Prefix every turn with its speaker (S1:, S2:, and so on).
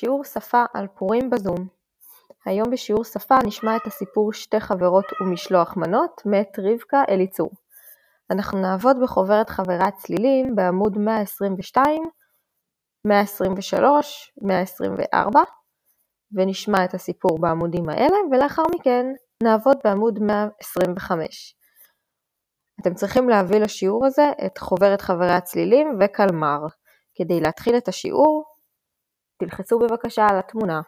S1: שיעור שפה על פורים בזום היום בשיעור שפה נשמע את הסיפור שתי חברות ומשלוח מנות מאת רבקה אליצור. אנחנו נעבוד בחוברת חברת צלילים בעמוד 122, 123, 124 ונשמע את הסיפור בעמודים האלה ולאחר מכן נעבוד בעמוד 125. אתם צריכים להביא לשיעור הזה את חוברת חברי הצלילים וקלמר. כדי להתחיל את השיעור תלחצו בבקשה על התמונה.